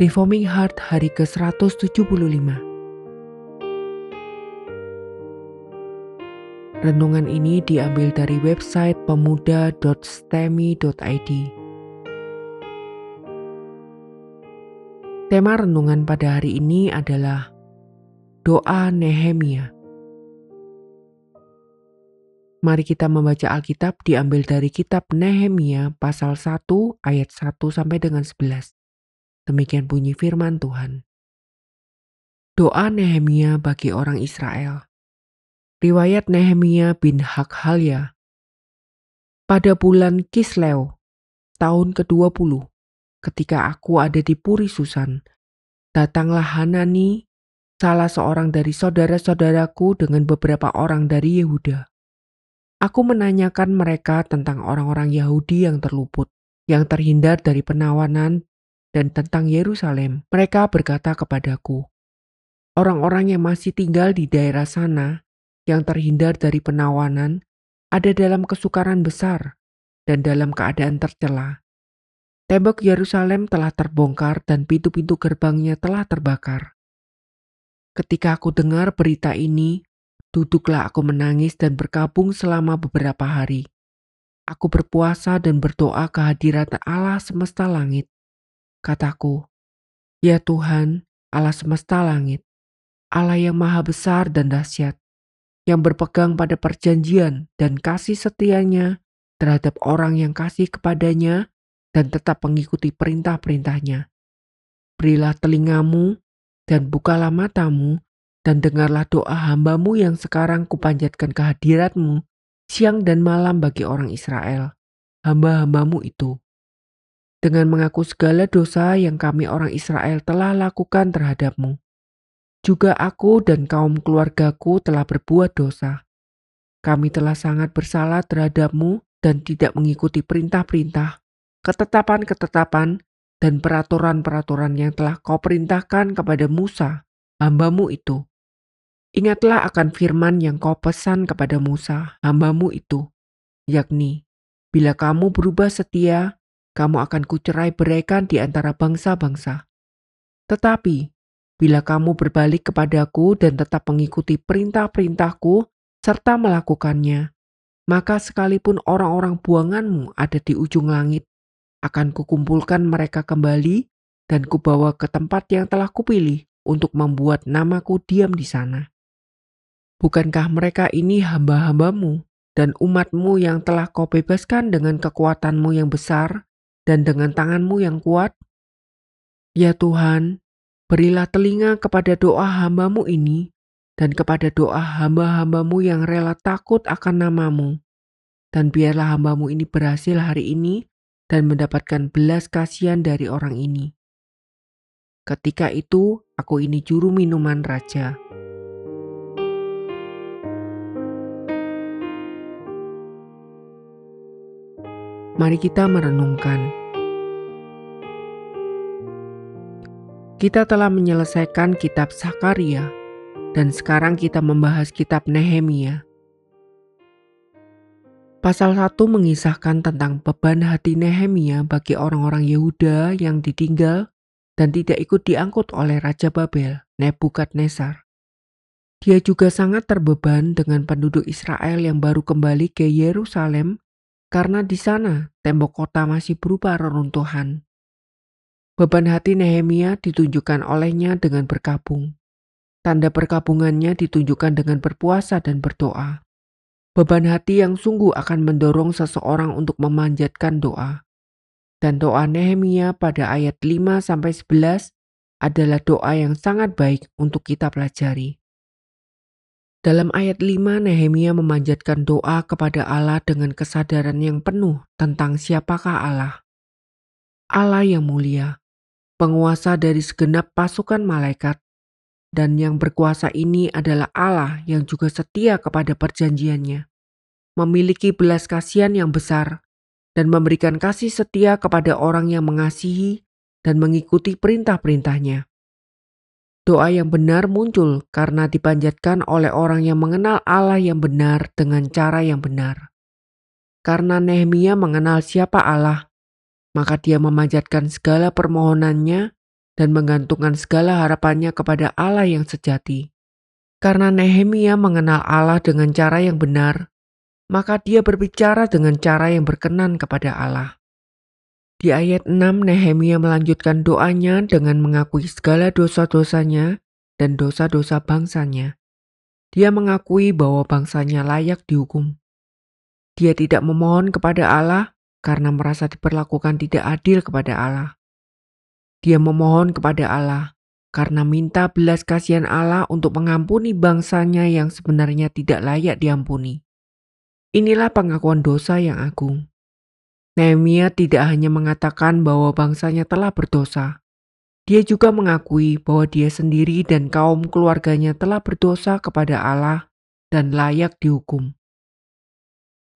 Reforming Heart hari ke-175. Renungan ini diambil dari website pemuda.stemi.id Tema renungan pada hari ini adalah Doa Nehemia. Mari kita membaca Alkitab diambil dari kitab Nehemia pasal 1 ayat 1 sampai dengan 11. Demikian bunyi firman Tuhan. Doa Nehemia bagi orang Israel. Riwayat Nehemia bin Hakhalya. Pada bulan Kisleu, tahun ke-20, ketika aku ada di Puri Susan, datanglah Hanani, salah seorang dari saudara-saudaraku dengan beberapa orang dari Yehuda Aku menanyakan mereka tentang orang-orang Yahudi yang terluput, yang terhindar dari penawanan, dan tentang Yerusalem. Mereka berkata kepadaku, "Orang-orang yang masih tinggal di daerah sana, yang terhindar dari penawanan, ada dalam kesukaran besar dan dalam keadaan tercela. Tembok Yerusalem telah terbongkar dan pintu-pintu gerbangnya telah terbakar." Ketika aku dengar berita ini, Duduklah aku menangis dan berkabung selama beberapa hari. Aku berpuasa dan berdoa kehadiran Allah semesta langit. Kataku, Ya Tuhan, Allah semesta langit, Allah yang maha besar dan dahsyat, yang berpegang pada perjanjian dan kasih setianya terhadap orang yang kasih kepadanya dan tetap mengikuti perintah-perintahnya. Berilah telingamu dan bukalah matamu dan dengarlah doa hambamu yang sekarang kupanjatkan kehadiratmu siang dan malam bagi orang Israel, hamba-hambamu itu. Dengan mengaku segala dosa yang kami orang Israel telah lakukan terhadapmu. Juga aku dan kaum keluargaku telah berbuat dosa. Kami telah sangat bersalah terhadapmu dan tidak mengikuti perintah-perintah, ketetapan-ketetapan, dan peraturan-peraturan yang telah kau perintahkan kepada Musa, hambamu itu. Ingatlah akan firman yang kau pesan kepada Musa, hambamu itu, yakni, bila kamu berubah setia, kamu akan kucerai beraikan di antara bangsa-bangsa. Tetapi, bila kamu berbalik kepadaku dan tetap mengikuti perintah-perintahku serta melakukannya, maka sekalipun orang-orang buanganmu ada di ujung langit, akan kukumpulkan mereka kembali dan kubawa ke tempat yang telah kupilih untuk membuat namaku diam di sana. Bukankah mereka ini hamba-hambamu dan umatmu yang telah kau bebaskan dengan kekuatanmu yang besar dan dengan tanganmu yang kuat? Ya Tuhan, berilah telinga kepada doa hambamu ini dan kepada doa hamba-hambamu yang rela takut akan namamu. Dan biarlah hambamu ini berhasil hari ini dan mendapatkan belas kasihan dari orang ini. Ketika itu, aku ini juru minuman raja. Mari kita merenungkan. Kita telah menyelesaikan kitab Sakaria dan sekarang kita membahas kitab Nehemia. Pasal 1 mengisahkan tentang beban hati Nehemia bagi orang-orang Yehuda yang ditinggal dan tidak ikut diangkut oleh Raja Babel, Nebukadnezar. Dia juga sangat terbeban dengan penduduk Israel yang baru kembali ke Yerusalem karena di sana tembok kota masih berupa reruntuhan. Beban hati Nehemia ditunjukkan olehnya dengan berkabung. Tanda perkabungannya ditunjukkan dengan berpuasa dan berdoa. Beban hati yang sungguh akan mendorong seseorang untuk memanjatkan doa. Dan doa Nehemia pada ayat 5 11 adalah doa yang sangat baik untuk kita pelajari. Dalam ayat 5 Nehemia memanjatkan doa kepada Allah dengan kesadaran yang penuh tentang siapakah Allah. Allah yang mulia, penguasa dari segenap pasukan malaikat, dan yang berkuasa ini adalah Allah yang juga setia kepada perjanjiannya, memiliki belas kasihan yang besar, dan memberikan kasih setia kepada orang yang mengasihi dan mengikuti perintah-perintahnya. Doa yang benar muncul karena dipanjatkan oleh orang yang mengenal Allah yang benar dengan cara yang benar. Karena Nehemia mengenal siapa Allah, maka dia memanjatkan segala permohonannya dan menggantungkan segala harapannya kepada Allah yang sejati. Karena Nehemia mengenal Allah dengan cara yang benar, maka dia berbicara dengan cara yang berkenan kepada Allah. Di ayat 6 Nehemia melanjutkan doanya dengan mengakui segala dosa-dosanya dan dosa-dosa bangsanya. Dia mengakui bahwa bangsanya layak dihukum. Dia tidak memohon kepada Allah karena merasa diperlakukan tidak adil kepada Allah. Dia memohon kepada Allah karena minta belas kasihan Allah untuk mengampuni bangsanya yang sebenarnya tidak layak diampuni. Inilah pengakuan dosa yang agung. Nehemia tidak hanya mengatakan bahwa bangsanya telah berdosa, dia juga mengakui bahwa dia sendiri dan kaum keluarganya telah berdosa kepada Allah dan layak dihukum.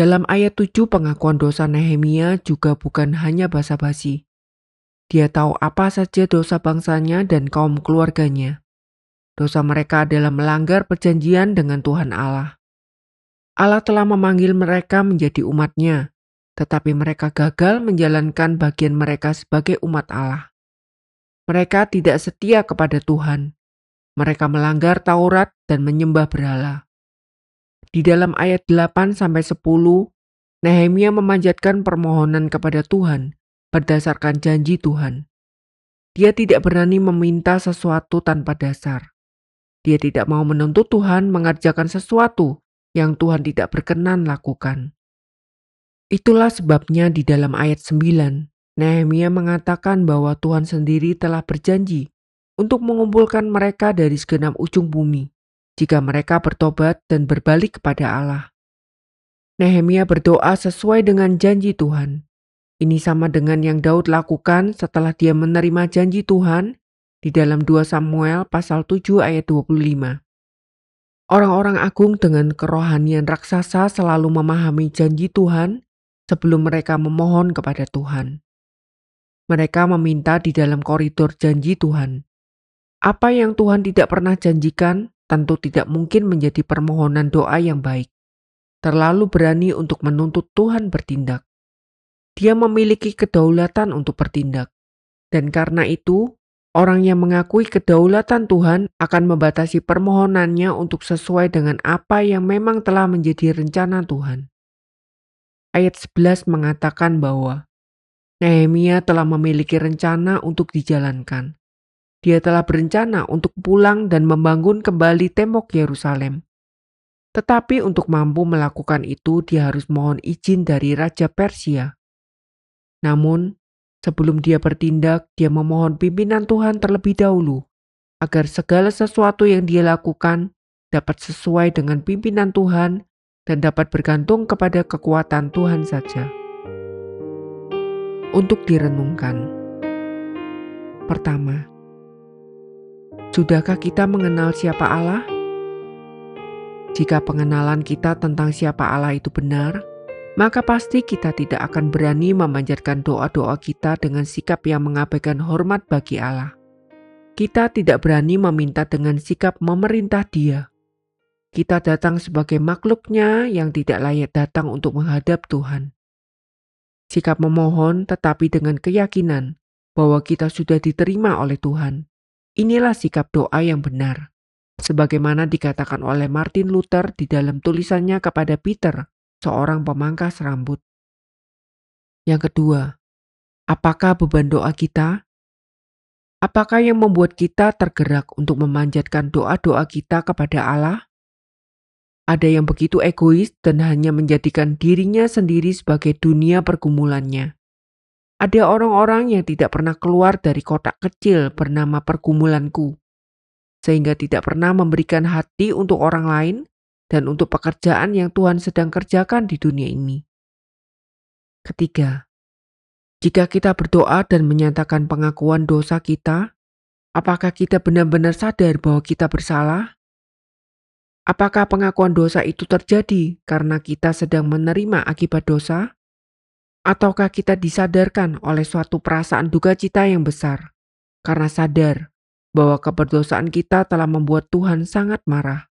Dalam ayat 7 pengakuan dosa Nehemia juga bukan hanya basa-basi. Dia tahu apa saja dosa bangsanya dan kaum keluarganya. Dosa mereka adalah melanggar perjanjian dengan Tuhan Allah. Allah telah memanggil mereka menjadi umatnya, tetapi mereka gagal menjalankan bagian mereka sebagai umat Allah. Mereka tidak setia kepada Tuhan. Mereka melanggar Taurat dan menyembah berhala. Di dalam ayat 8 sampai 10, Nehemia memanjatkan permohonan kepada Tuhan berdasarkan janji Tuhan. Dia tidak berani meminta sesuatu tanpa dasar. Dia tidak mau menuntut Tuhan mengerjakan sesuatu yang Tuhan tidak berkenan lakukan. Itulah sebabnya di dalam ayat 9, Nehemia mengatakan bahwa Tuhan sendiri telah berjanji untuk mengumpulkan mereka dari segenap ujung bumi jika mereka bertobat dan berbalik kepada Allah. Nehemia berdoa sesuai dengan janji Tuhan. Ini sama dengan yang Daud lakukan setelah dia menerima janji Tuhan di dalam 2 Samuel pasal 7 ayat 25. Orang-orang agung dengan kerohanian raksasa selalu memahami janji Tuhan sebelum mereka memohon kepada Tuhan. Mereka meminta di dalam koridor janji Tuhan. Apa yang Tuhan tidak pernah janjikan tentu tidak mungkin menjadi permohonan doa yang baik. Terlalu berani untuk menuntut Tuhan bertindak. Dia memiliki kedaulatan untuk bertindak. Dan karena itu, orang yang mengakui kedaulatan Tuhan akan membatasi permohonannya untuk sesuai dengan apa yang memang telah menjadi rencana Tuhan ayat 11 mengatakan bahwa Nehemia telah memiliki rencana untuk dijalankan. Dia telah berencana untuk pulang dan membangun kembali tembok Yerusalem. Tetapi untuk mampu melakukan itu dia harus mohon izin dari Raja Persia. Namun, sebelum dia bertindak, dia memohon pimpinan Tuhan terlebih dahulu, agar segala sesuatu yang dia lakukan dapat sesuai dengan pimpinan Tuhan dan dapat bergantung kepada kekuatan Tuhan saja. Untuk direnungkan, pertama, sudahkah kita mengenal siapa Allah? Jika pengenalan kita tentang siapa Allah itu benar, maka pasti kita tidak akan berani memanjatkan doa-doa kita dengan sikap yang mengabaikan hormat bagi Allah. Kita tidak berani meminta dengan sikap memerintah Dia kita datang sebagai makhluknya yang tidak layak datang untuk menghadap Tuhan. Sikap memohon tetapi dengan keyakinan bahwa kita sudah diterima oleh Tuhan. Inilah sikap doa yang benar. Sebagaimana dikatakan oleh Martin Luther di dalam tulisannya kepada Peter, seorang pemangkas rambut. Yang kedua, apakah beban doa kita? Apakah yang membuat kita tergerak untuk memanjatkan doa-doa kita kepada Allah? Ada yang begitu egois dan hanya menjadikan dirinya sendiri sebagai dunia pergumulannya. Ada orang-orang yang tidak pernah keluar dari kotak kecil bernama pergumulanku, sehingga tidak pernah memberikan hati untuk orang lain dan untuk pekerjaan yang Tuhan sedang kerjakan di dunia ini. Ketiga, jika kita berdoa dan menyatakan pengakuan dosa kita, apakah kita benar-benar sadar bahwa kita bersalah? Apakah pengakuan dosa itu terjadi karena kita sedang menerima akibat dosa? Ataukah kita disadarkan oleh suatu perasaan duka cita yang besar karena sadar bahwa keberdosaan kita telah membuat Tuhan sangat marah?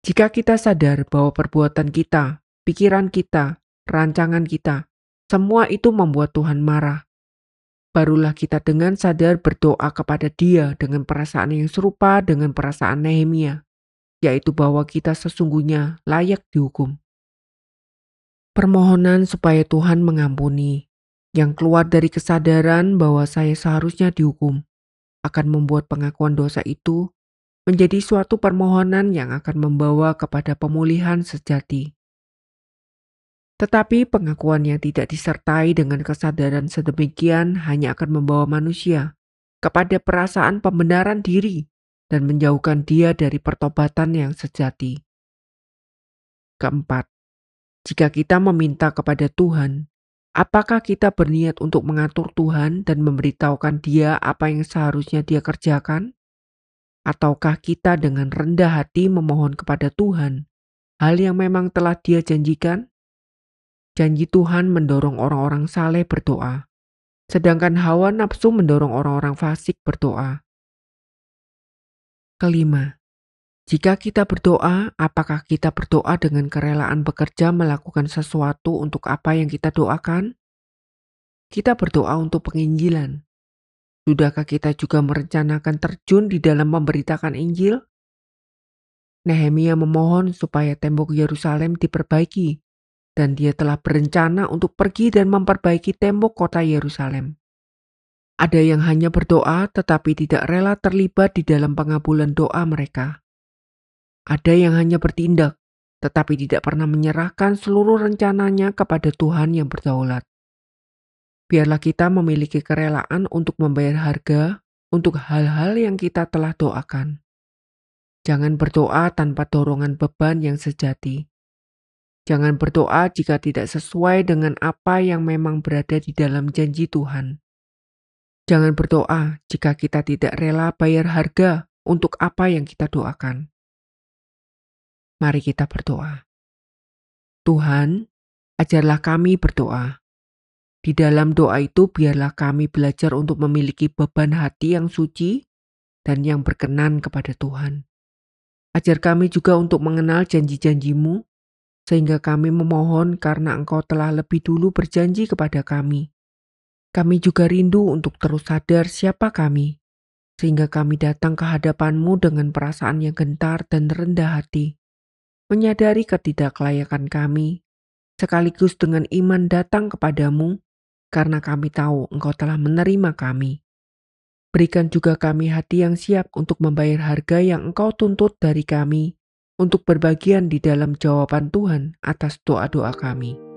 Jika kita sadar bahwa perbuatan kita, pikiran kita, rancangan kita, semua itu membuat Tuhan marah, barulah kita dengan sadar berdoa kepada Dia dengan perasaan yang serupa dengan perasaan Nehemia, yaitu bahwa kita sesungguhnya layak dihukum. Permohonan supaya Tuhan mengampuni, yang keluar dari kesadaran bahwa saya seharusnya dihukum, akan membuat pengakuan dosa itu menjadi suatu permohonan yang akan membawa kepada pemulihan sejati. Tetapi pengakuan yang tidak disertai dengan kesadaran sedemikian hanya akan membawa manusia kepada perasaan pembenaran diri dan menjauhkan dia dari pertobatan yang sejati. Keempat, jika kita meminta kepada Tuhan, apakah kita berniat untuk mengatur Tuhan dan memberitahukan Dia apa yang seharusnya Dia kerjakan? Ataukah kita dengan rendah hati memohon kepada Tuhan hal yang memang telah Dia janjikan? Janji Tuhan mendorong orang-orang saleh berdoa, sedangkan hawa nafsu mendorong orang-orang fasik berdoa. Kelima, jika kita berdoa, apakah kita berdoa dengan kerelaan bekerja melakukan sesuatu untuk apa yang kita doakan? Kita berdoa untuk penginjilan. Sudahkah kita juga merencanakan terjun di dalam memberitakan Injil? Nehemia memohon supaya tembok Yerusalem diperbaiki, dan dia telah berencana untuk pergi dan memperbaiki tembok kota Yerusalem. Ada yang hanya berdoa tetapi tidak rela terlibat di dalam pengabulan doa mereka. Ada yang hanya bertindak tetapi tidak pernah menyerahkan seluruh rencananya kepada Tuhan yang berdaulat. Biarlah kita memiliki kerelaan untuk membayar harga untuk hal-hal yang kita telah doakan. Jangan berdoa tanpa dorongan beban yang sejati. Jangan berdoa jika tidak sesuai dengan apa yang memang berada di dalam janji Tuhan. Jangan berdoa jika kita tidak rela bayar harga untuk apa yang kita doakan. Mari kita berdoa. Tuhan, ajarlah kami berdoa. Di dalam doa itu biarlah kami belajar untuk memiliki beban hati yang suci dan yang berkenan kepada Tuhan. Ajar kami juga untuk mengenal janji-janjimu, sehingga kami memohon karena Engkau telah lebih dulu berjanji kepada kami kami juga rindu untuk terus sadar siapa kami, sehingga kami datang ke hadapanmu dengan perasaan yang gentar dan rendah hati, menyadari ketidaklayakan kami, sekaligus dengan iman datang kepadamu, karena kami tahu engkau telah menerima kami. Berikan juga kami hati yang siap untuk membayar harga yang engkau tuntut dari kami, untuk berbagian di dalam jawaban Tuhan atas doa-doa kami.